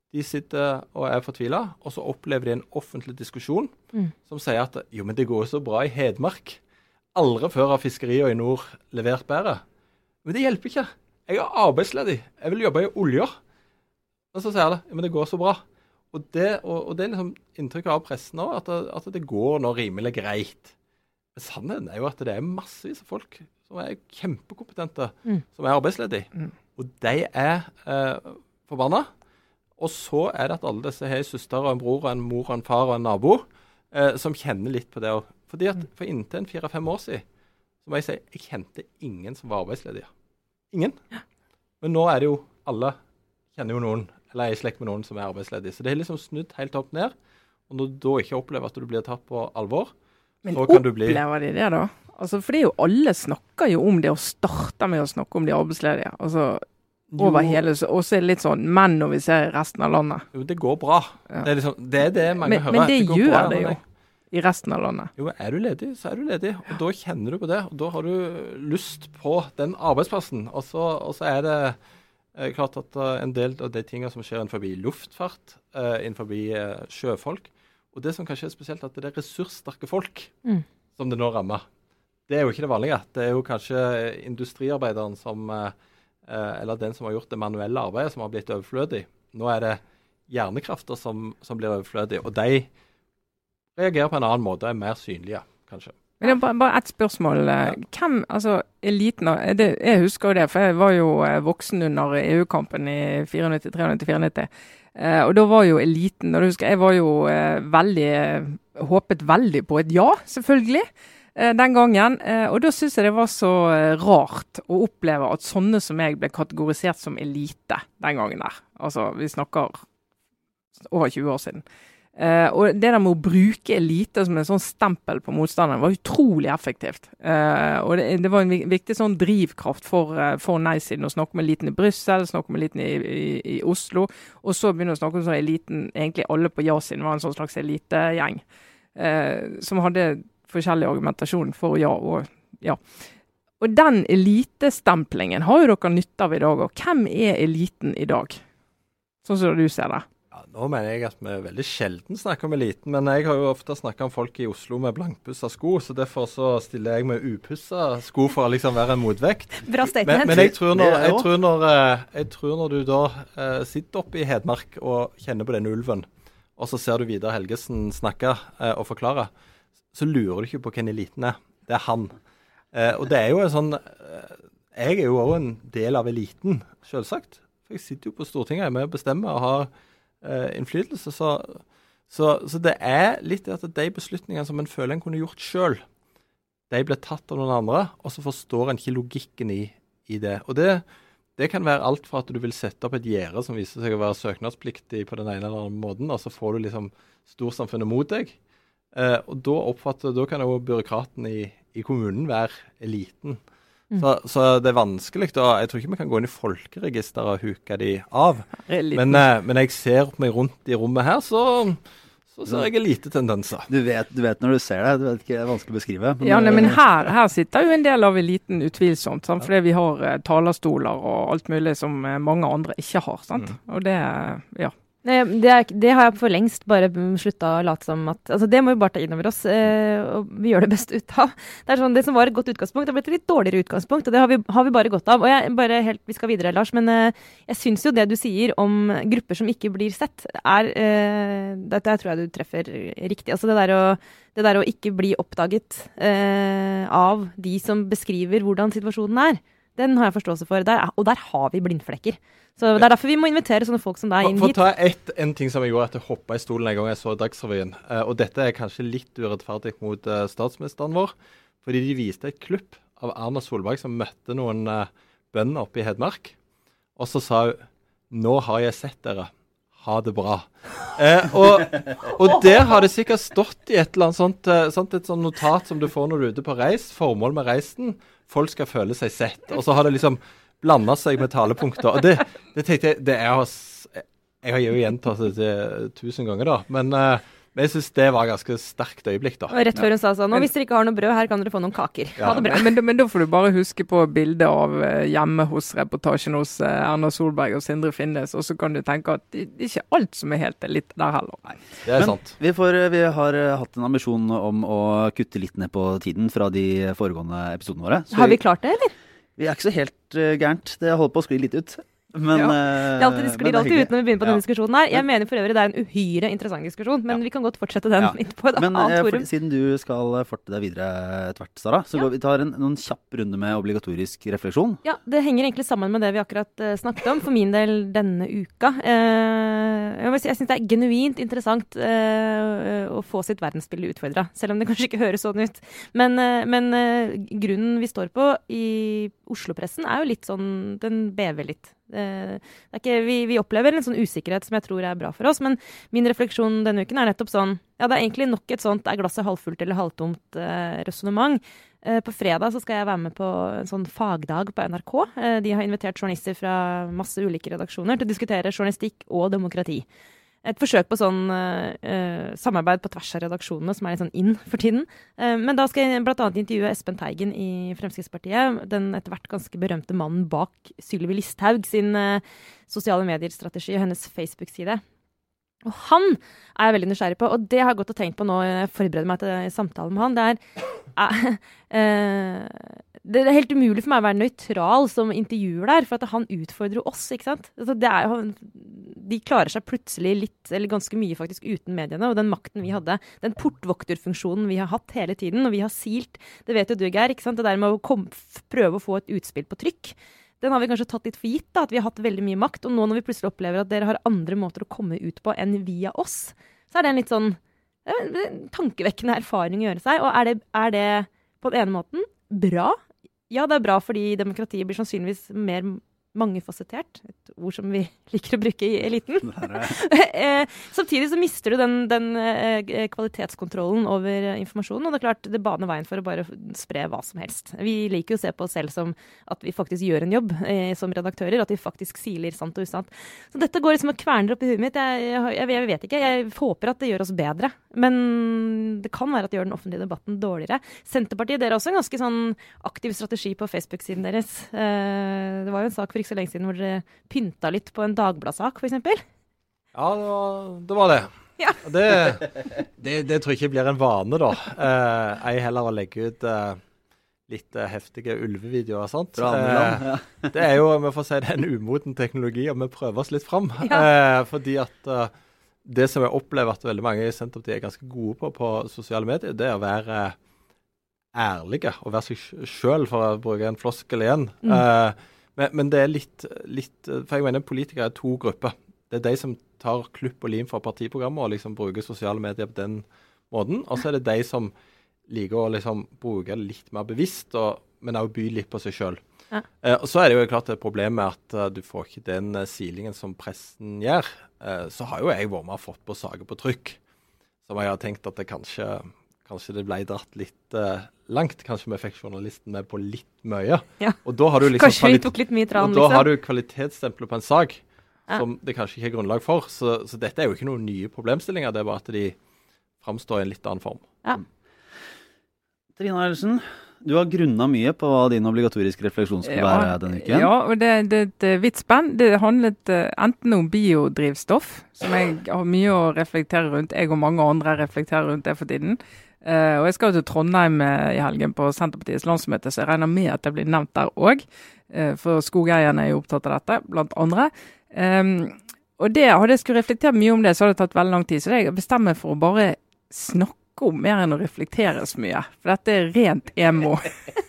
de sitter og er fortvila, og så opplever de en offentlig diskusjon mm. som sier at jo, men det går så bra i Hedmark. Aldri før har fiskeriene i nord levert bedre. Men det hjelper ikke. Jeg er arbeidsledig. Jeg vil jobbe i olja. Men så sier de. Men det går så bra. Og det, og, og det er liksom inntrykket av pressen òg, at, at, det går nå rimelig greit. Men sannheten er jo at det er massevis av folk som er kjempekompetente, mm. som er arbeidsledige. Mm. Og de er eh, forbanna. Og så er det at alle disse har en søster og en bror og en mor og en far og en nabo eh, som kjenner litt på det òg. Fordi at For inntil en fire-fem år siden så må jeg si jeg kjente ingen som var arbeidsledige. Ingen. Men nå er det jo alle kjenner jo noen eller er i slekt med noen som er arbeidsledig. Så det er liksom snudd helt opp ned. Og når du da ikke opplever at du blir tatt på alvor, Men så kan du bli Men opplever de det, da? Altså, for det er jo alle snakker jo om det, og starter med å snakke om de arbeidsledige. Altså, over jo. hele, Og så er det litt sånn menn når vi ser resten av landet. Jo, det går bra. Ja. Det, er liksom, det, er det mange men, hører. Men det, det gjør bra, det jo. I resten av landet. Jo, Er du ledig, så er du ledig. Og Da kjenner du på det. og Da har du lyst på den arbeidsplassen. Og så, og så er det Eh, klart at uh, En del av de tingene som skjer innenfor luftfart, uh, innenfor sjøfolk Og det som kanskje er spesielt, at det er ressurssterke folk mm. som det nå rammer. Det er jo ikke det vanlige. Det er jo kanskje industriarbeideren som Eller den som har gjort det manuelle arbeidet, som har blitt overflødig. Nå er det hjernekrafter som, som blir overflødige. Og de reagerer på en annen måte, er mer synlige, kanskje. Men det er bare, bare ett spørsmål. Ja. Hvem, altså eliten det, Jeg husker jo det, for jeg var jo eh, voksen under EU-kampen i 94, 93, 94. Eh, og da var jo eliten og du husker, Jeg var jo eh, veldig Håpet veldig på et ja, selvfølgelig. Eh, den gangen. Eh, og da syns jeg det var så eh, rart å oppleve at sånne som meg ble kategorisert som elite den gangen der. Altså, vi snakker over 20 år siden. Uh, og det der med å bruke elite som en sånn stempel på motstanderen, var utrolig effektivt. Uh, og det, det, var en viktig sånn drivkraft for, uh, for nei-siden å snakke med eliten i Brussel, snakke med eliten i, i, i, Oslo. Og så begynne å snakke om sånn eliten Egentlig alle på ja-siden var en sånn slags elitegjeng. som hadde forskjellig argumentasjon for ja og ja. Og den elitestemplingen har jo dere nytte av i dag òg. Hvem er eliten i dag? Sånn som du ser det. Nå mener jeg at vi veldig sjelden snakker om eliten, men jeg har jo ofte snakka om folk i Oslo med blankpussa sko, så derfor så stiller jeg med upussa sko for å liksom være en motvekt. Bra statement. Men, men jeg, tror når, jeg, tror når, eh, jeg, tror når, du da uh, sitter oppe i Hedmark og kjenner på denne ulven, og så ser du Vidar Helgesen snakke uh, og forklare, så lurer du ikke på hvem eliten er. Det er han. Uh, og det er jo en sånn Jeg er jo òg en del av eliten. For jeg sitter jo på Stortinget, jeg er med og bestemmer og har eh, innflytelse. Så, så, så, det er litt det at de beslutningene som en føler en kunne gjort sjøl, de blir tatt av noen andre, og så forstår en ikke logikken i, i det. Og det, det kan være alt fra at du vil sette opp et gjerde som viser seg å være søknadspliktig på den ene eller andre måten, og så får du liksom storsamfunnet mot deg. Eh, og da oppfatter, da kan jo byråkraten i, i kommunen være eliten. Mm. Så, så, det er vanskelig. Og Jeg tror ikke vi kan gå inn i folkeregisteret og huke de av. Men, eh, men, jeg ser meg rundt i rommet her, så, så ser jeg lite tendenser. Du vet, du vet, når du ser det. Du vet ikke, Det er vanskelig å beskrive. Men, ja, nei, men her, her, sitter jo en del av eliten utvilsomt. Sant? Fordi vi har uh, talerstoler og alt mulig som mange andre ikke har. Sant? Mm. Og det, ja. Det, er, det, har jeg for lengst bare slutta å late som at altså Det må vi bare ta inn over oss, eh, og vi gjør det beste ut av. Det sånn, det som var et godt utgangspunkt, har blitt et litt dårligere utgangspunkt, og det har vi, har vi bare godt av. Og jeg, bare helt, Vi skal videre, Lars, men eh, jeg syns jo det du sier om grupper som ikke blir sett, er eh, Dette tror jeg du treffer riktig. Altså det der å, det der å ikke bli oppdaget eh, av de som beskriver hvordan situasjonen er. Den har jeg forståelse for. Der, og der har vi blindflekker. Så Det er derfor vi må invitere sånne folk som deg inn hit. For å ta et, en ting som jeg gjorde at jeg hoppa i stolen en gang jeg så Dagsrevyen. Uh, og dette er kanskje litt urettferdig mot uh, statsministeren vår. Fordi de viste et klipp av Erna Solberg som møtte noen uh, bønder oppe i Hedmark. Og så sa hun Nå har jeg sett dere. Ha det bra. og, og, der har det sikkert stått i et eller annet sånt, sånt, et sånt notat som du får når du er ute på reis. Formål med reisen. Folk skal føle seg sett. Og så har det liksom blanda seg med talepunkter. Og det, det tenkte jeg det er Jeg har jo gjentatt det tusen ganger, da. Men, uh, men jeg syns det var et ganske sterkt øyeblikk, da. Og rett før hun sa sånn Nå, hvis dere ikke har noe brød, her kan dere få noen kaker. Ja. Ha det bra. Men, men, da får du bare huske på bildet av uh, hjemme hos-reportasjen hos uh, Erna Solberg og Sindre Finnes, og så kan du tenke at det, er ikke alt som er helt litt der heller. Nei, det er men, sant. Vi, får, vi, har hatt en ambisjon om å kutte litt ned på tiden fra de foregående episodene våre. har vi klart det, eller? Vi er ikke så helt uh, gærent. Det holder på å skli litt ut. Men, ja. det, alltid, det sklir alltid ut når vi begynner på ja. denne diskusjonen her. Jeg mener for øvrig det er en uhyre interessant diskusjon, men ja. vi kan godt fortsette den litt på et men, annet forum. forum. Siden du skal forte deg videre etter hvert, Sara, så går vi tar en noen kjapp runde med obligatorisk refleksjon. Ja, det henger egentlig sammen med det vi akkurat uh, snakket om, for min del denne uka. Uh, jeg, syns det er genuint interessant uh, å få sitt verdensbilde utfordra, selv om det kanskje ikke høres sånn ut. Men, men grunnen vi står på i Oslo-pressen er jo litt sånn Den bever litt. Ikke, vi, vi, opplever en sånn usikkerhet som jeg tror er bra for oss. Men min refleksjon denne uken er nettopp sånn Ja, det er egentlig nok et sånt er glasset halvfullt eller halvtomt eh, resonnement. Eh, på fredag så skal jeg være med på en sånn fagdag på NRK. Eh, de har invitert journalister fra masse ulike redaksjoner til å diskutere journalistikk og demokrati et forsøk på sånn uh, samarbeid på tvers av redaksjonene, som er litt sånn inn for tiden. Uh, men da skal jeg bl.a. intervjue Espen Teigen i Fremskrittspartiet. Den etter hvert ganske berømte mannen bak Sylvi Listhaug sin uh, sosiale medier-strategi og hennes Facebook-side. Og han er jeg veldig nysgjerrig på, og det har jeg gått og tenkt på nå jeg forbereder meg til samtalen med han. Det er det er helt umulig for meg å være nøytral som intervjuer der, for han utfordrer oss. ikke sant? Altså, jo, de klarer seg plutselig litt, eller ganske mye faktisk, uten mediene. Og den makten vi hadde, den portvokterfunksjonen vi har hatt hele tiden, og vi har silt Det vet jo du, Geir. ikke sant? Det der med å kom, prøve å få et utspill på trykk. Den har vi kanskje tatt litt for gitt, da, at vi har hatt veldig mye makt. Og nå når vi plutselig opplever at dere har andre måter å komme ut på enn via oss, så er det en litt sånn tankevekkende erfaring å gjøre seg. Og er det, er det på den ene måten bra? Ja, det er bra fordi demokratiet blir sannsynligvis mer mangefasettert. Et ord som vi liker å bruke i eliten. Eh, samtidig så mister du den, den eh, kvalitetskontrollen over informasjonen. Og det er klart, det baner veien for å bare spre hva som helst. Vi liker jo å se på oss selv som at vi faktisk gjør en jobb eh, som redaktører. At vi faktisk siler sant og usant. Så dette går liksom og kverner opp i huet mitt. Jeg, jeg, jeg, vet ikke. Jeg håper at det gjør oss bedre. Men det kan være at det gjør den offentlige debatten dårligere. Senterpartiet, dere har også en ganske sånn aktiv strategi på Facebook-siden deres. Eh, det var jo en sak for ikke så lenge siden hvor dere pynta litt på en Dagbladet-sak, f.eks. Ja, det var det. Var det. Ja. Det, det, det, tror jeg ikke blir en vane, da. Eh, ei heller å legge ut eh, litt eh, heftige ulvevideoer og sånt. Land, ja. Eh, det er jo vi får si, det er en umoden teknologi, og vi prøver oss litt fram. Ja. Eh, fordi at det som jeg opplever at veldig mange i Senterpartiet er ganske gode på på sosiale medier, det er å være ærlige og være seg sjøl, for å bruke en floskel igjen. Mm. Men, men det er litt, litt For jeg mener politikere er to grupper. Det er de som tar klupp og lim fra partiprogrammet og liksom bruker sosiale medier på den måten. Og så er det de som liker å liksom bruke det litt mer bevisst, og, men òg by litt på seg sjøl. Ja. Eh, og så er det jo klart et problem med at uh, du får ikke den uh, silingen som pressen gjør. Uh, så har jo jeg vært med og fått på saker på trykk som jeg har tenkt at det kanskje, kanskje det ble dratt litt uh, langt. Kanskje vi fikk journalisten med på litt mye. Ja. Og da har du liksom Kanskje vi tok litt mye og da liksom. har du kvalitetsstempelet på en sak Ja. som det kanskje ikke er grunnlag for. Så, så dette er jo ikke noen nye problemstillinger, det er bare at de framstår i en litt annen form. Trine Eilertsen, du har grunna mye på hva din obligatoriske refleksjon skal være denne uken. Ja, og det, det er et eh, vidt spenn. Det handlet eh, enten om biodrivstoff, som jeg har mye å reflektere rundt. Jeg og mange andre reflekterer rundt det for tiden. Eh, og jeg skal jo til Trondheim uh, i helgen på Senterpartiets landsmøte, så jeg regner med at det blir nevnt der òg. for skogeierne er jo opptatt av dette, blant andre. Um, og det, hadde jeg skulle reflektere mye om det, så hadde det tatt veldig lang tid. Så jeg bestemmer for å bare snakke om mer enn å reflektere så mye. For dette er rent emo.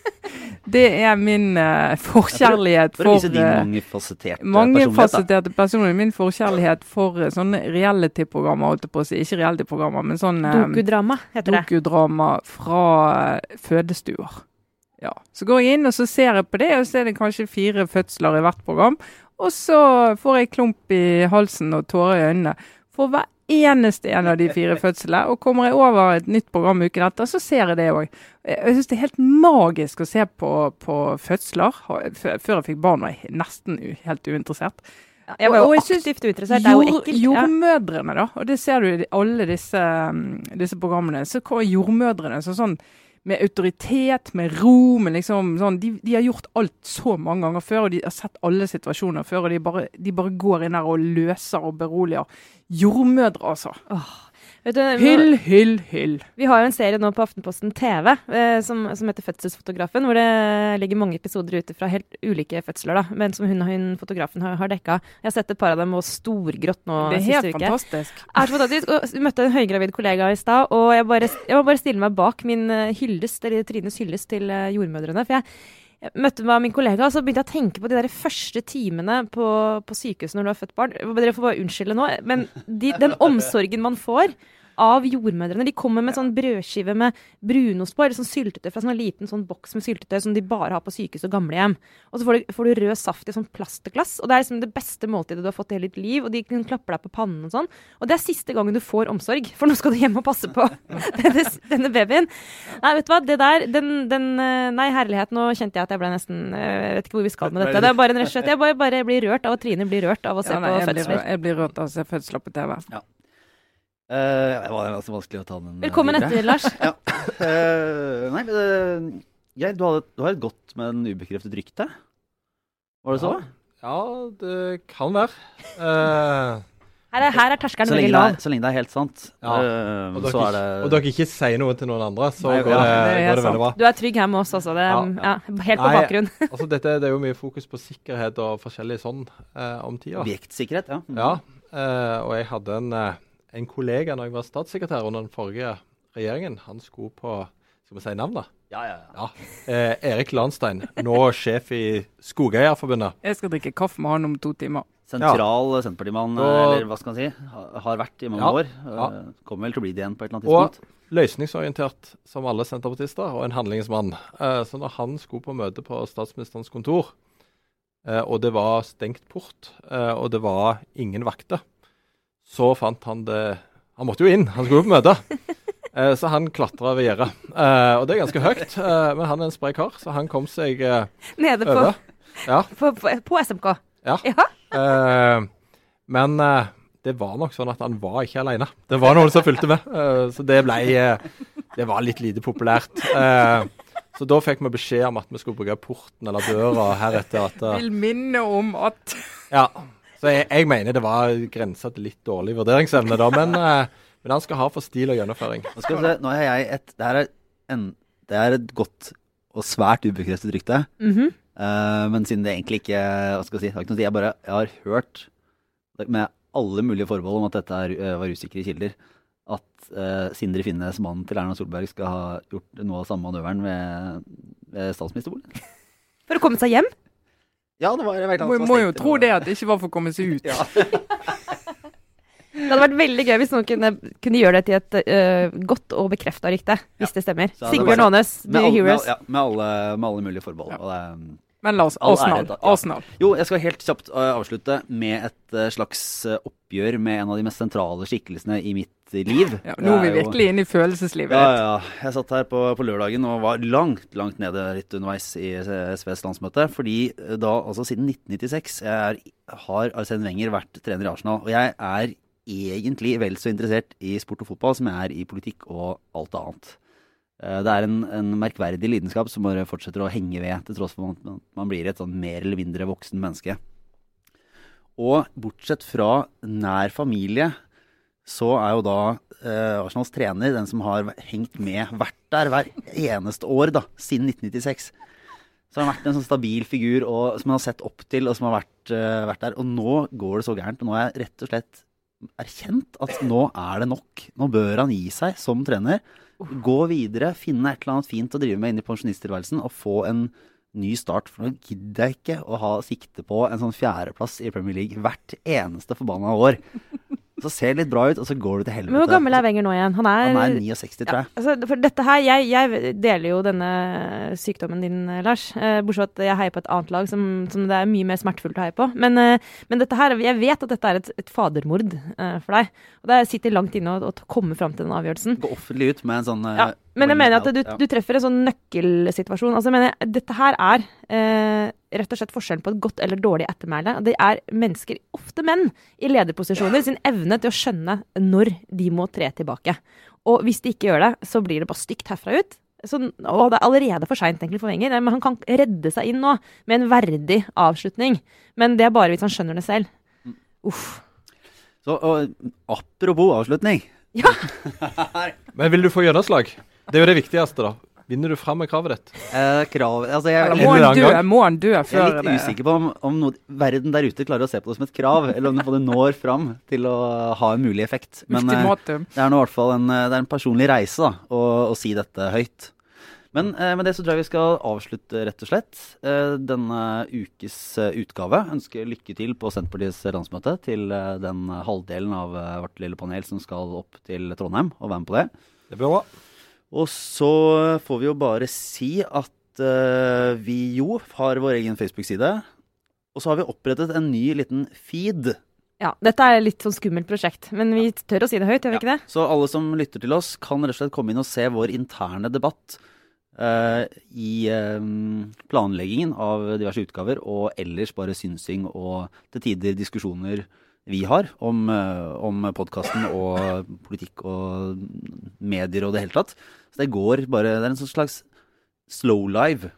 Det er min uh, forkjærlighet For å vise for din eh, mangefasetterte personlighet. Min forkjærlighet for uh, sånne reality-programmer, holdt jeg på å si. Ikke reality-programmer, men sånn uh, Dokudrama heter det. dokudrama fra fødestuer. Ja. Så går jeg inn og så ser jeg på det, og så er det kanskje fire fødsler i hvert program. Og så får jeg klump i halsen og tårer i øynene for hver eneste en av de fire fødslene. Og kommer jeg over et nytt program uken etter, så ser jeg det òg. Jeg syns det er helt magisk å se på, på fødsler. Før jeg fikk barn var jeg nesten helt uinteressert. Jeg var jo jeg aktivt uinteressert. Det er jo ekkelt. Jordmødrene, da. Og det ser du i alle disse, disse programmene. Så kommer jordmødrene så sånn med autoritet, med ro, med liksom sånn de, de har gjort alt så mange ganger før, og de har sett alle situasjoner før, og de bare, de bare går inn her og løser og beroliger. Jordmødre, altså. Vet du, Hyll, hyll, hyll. Vi har jo en serie nå på Aftenposten TV eh, som, som heter Fødselsfotografen, hvor det ligger mange episoder ute fra helt ulike fødsler, da, men som hun, hun fotografen har, har dekka. Jeg har sett et par av dem og storgrått nå Det er helt uke. fantastisk. er så fantastisk. Og vi møtte en høygravid kollega i stad, og jeg, bare, jeg må bare stille meg bak min eh, hyllest, eller Trines hyllest til eh, jordmødrene. For jeg, jeg møtte meg min kollega, og så begynte jeg å tenke på de der første timene på, på sykehuset når du har født barn. Dere får bare unnskylde nå, men de, den omsorgen man får av jordmødrene. De kommer med sånn brødskive med brunost på, eller sånn syltetøy fra sånn liten sånn boks med syltetøy som de bare har på sykehus og gamlehjem. Og så får du, får du rød saft i sånn plastglass, og det er liksom det beste måltidet du har fått i hele ditt liv, og de kan klappe deg på pannen og sånn. Og det er siste gangen du får omsorg, for nå skal du hjem og passe på denne, denne babyen. Nei, vet du hva, det der, den, den eh, Nei, herlighet, nå kjente jeg at jeg ble nesten eh, Jeg vet ikke hvor vi skal med dette. Det er bare en rett og slett Jeg bare, bare blir rørt av at Trine blir rørt av å se Ja, nei, på fødsler. jeg blir rørt av å se fødsler på TV. Eh, det var ganske vanskelig å ta den eh, Velkommen videre. etter, Lars. Eh, nei, men eh, du, har, du har et godt, men ubekreftet rykte? Var det så? Ja, det kan være. Uh, Her er, her er terskelen veldig det lav. er, så lenge det er helt sant. Ja. eh, og, dere, så er ikke- det og dere ikke sier noe til noen andre, så Nei, går, ja, det, det er går det veldig bra. Du er trygg her med oss altså. Det, Ja, ja, helt på Nei, bakgrunn. Altså, dette, det er jo mye fokus på sikkerhet og forskjellig sånn eh, om tida. Objektsikkerhet, ja. Ja, eh, og jeg hadde en, eh, en kollega når jeg var statssekretær under den forrige regjeringen. Han skulle på Skal vi si navnet? Ja, ja, ja. Ja. Eh, Erik Landstein, nå sjef i Skogeierforbundet. Jeg skal drikke kaffe med han om to timer. Sentral Senterpartimann, eller hva skal man si, har vært i mange Ja, år. ja. Eh, Kommer vel til å bli det igjen på et eller annet tidspunkt. Og løsningsorientert som alle senterpartister, og en handlingsmann. Eh, så når han skulle på møte på statsministerens kontor, eh, og det var stengt port, eh, og det var ingen vakter, så fant han det Han måtte jo inn, han skulle jo på møte. Eh, så han klatra ved gjerdet. Eh, og det er ganske høyt, eh, men han er en sprek kar, så han kom seg eh, Nede på, over. Ja. på, på, på SMK. Ja. Ja. Eh, men eh, det var nok sånn at han var ikke alene. Det var noen som fulgte med. eh, så det ble eh, Det var litt lite populært. Eh, så da fikk vi beskjed om at vi skulle bruke porten eller døra heretter. At, eh, Vil minne om at ja. Så jeg, jeg mener det var grensa til litt dårlig vurderingsevne, da. Men, eh, men han skal ha for stil og gjennomføring. Nå skal vi se, nå har jeg et Det her er, en, det er et godt og svært ubekreftet rykte. Mm -hmm. uh, men siden det egentlig ikke Hva skal jeg si, ikke si, jeg bare jeg har hørt med alle mulige forbehold om at dette er, eh, var usikre kilder, at uh, Sindre Finnes, mannen til Erna Solberg, skal ha gjort noe av samme manøveren ved, ved statsministerboligen. For å komme seg hjem? Ja, det var jeg vet, Må, må jo tro det at det ikke var for å komme seg ut. Ja. Det hadde vært veldig gøy hvis noen kunne, kunne gjøre det til et uh, godt og bekrefta rykte. Hvis det stemmer. Sigbjørn Aanes, Med, med, Heroes. ja, med, alle, med alle mulige forbehold. Ja. Og det, Men la oss Arsenal. Ja. Arsenal. jo, jeg skal helt kjapt eh, avslutte med et eh, slags eh, oppgjør med en av de mest sentrale skikkelsene i mitt liv. Ja, nå er vi virkelig inne i følelseslivet Ja, ja. Jeg satt her på, på lørdagen og var langt, langt nede litt underveis i SVs landsmøte. Fordi da, altså siden 1996, er, har Arsene Wenger vært trener i Arsenal. Og jeg er egentlig vel så interessert i sport og fotball som jeg er i politikk og alt annet. Eh, Det er en, en merkverdig lidenskap som bare fortsetter å henge ved, til tross for at man, blir et sånn mer eller mindre voksen menneske. Og bortsett fra nær familie, så er jo da eh, Arsenals trener den som har hengt med, vært der hver eneste år da, siden 1996. Så han har vært en sånn stabil figur og, som han har sett opp til, og som har vært, uh, vært der. Og nå går det så gærent. Og nå har jeg rett og slett erkjent at nå er det nok. Nå bør han gi seg som trener. Gå videre, finne et eller annet fint å drive med inn i pensjonisttilværelsen og få en ny start. For nå gidder jeg ikke å ha sikte på en sånn fjerdeplass i Premier League hvert eneste forbanna år. Så ser det litt bra ut, og så går du til helvete. Men hvor gammel er Wenger nå igjen? Han er, Han er 69, tror jeg. Altså, for dette her, jeg, jeg deler jo denne sykdommen din, eh, Lars. Eh, bortsett fra at jeg heier på et annet lag som, som det er mye mer smertefullt å heie på. Men, eh, men dette her, jeg vet at dette er et, et fadermord eh, for deg. Og det sitter langt inne å, komme fram til den avgjørelsen. Gå offentlig ut med en sånn Ja, men jeg mener at du, du treffer en sånn nøkkelsituasjon. Altså, jeg mener, dette her er eh, rett og slett forskjellen på et godt eller dårlig ettermæle. Det er mennesker, ofte menn, i lederposisjoner sin evne til å skjønne når de må tre tilbake. Og hvis de ikke gjør det, så blir det bare stygt herfra ut. Så, og det er allerede for seint for Wenger. Men han kan redde seg inn nå med en verdig avslutning. Men det er bare hvis han skjønner det selv. Uff. Så, og, apropos avslutning. Men vil du få gjennomslag? Det er jo det viktigste, da. Vinner du fram med kravet ditt? Eh, krav Altså, jeg, Eller må han dø, må han dø jeg er litt det usikker på om, om noe, verden der ute klarer å se på det som et krav, eller om det når fram til å ha en mulig effekt. Men eh, det er nå i hvert fall en, eh, det er en personlig reise da, å, å si dette høyt. Men eh, med det så tror jeg vi skal avslutte, rett og slett. Eh, denne ukes eh, utgave. Ønsker lykke til på Senterpartiets landsmøte til eh, den halvdelen av eh, vårt lille panel som skal opp til Trondheim og være med på det. Det blir bra. Og så får vi jo bare si at uh, vi jo har vår egen Facebook-side. Og så har vi opprettet en ny liten feed. Ja, dette er litt sånn skummelt prosjekt, men vi tør å si det høyt, gjør vi ikke det? Så alle som lytter til oss, kan rett og slett komme inn og se vår interne debatt uh, i um, planleggingen av diverse utgaver, og ellers bare synsing og til tider diskusjoner vi har om, uh, om podkasten og politikk og medier og det hele tatt. Så det går bare Det er en sånn slags slow live.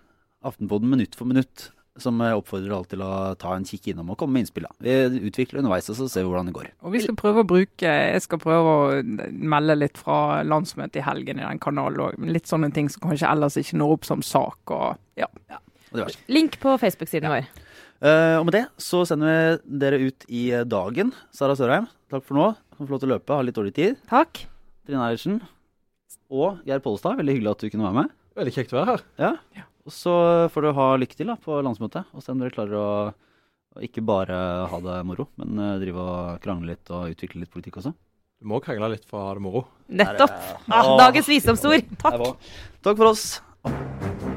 Aftenpoden minutt for minutt. Som jeg oppfordrer alle til å ta en kikk innom og komme med innspill. Vi utvikler underveis, og så ser vi hvordan det går. Og vi skal prøve å bruke Jeg skal prøve å melde litt fra landsmøtet i helgen i den kanalen òg. Litt sånne ting som kanskje ellers ikke når opp som sak. og ja. Og. Link på Facebook-siden vår. Eh, og med det så sender vi dere ut i eh, dagen. Sara Sørheim, takk for nå. Kan få lov til å løpe, har litt dårlig tid. Takk. Trine Eilertsen og Geir Pollestad, veldig hyggelig at du kunne være med. Veldig kjekt å være her. Ja. Og så får du ha lykke til da på landsmøtet, og se om dere klarer å, ikke bare ha det moro, men eh, drive og krangle litt og utvikle litt politikk også. Du må krangle litt for å ha det moro. Nettopp. Ah, dagens visdomsord. Takk. Takk for oss.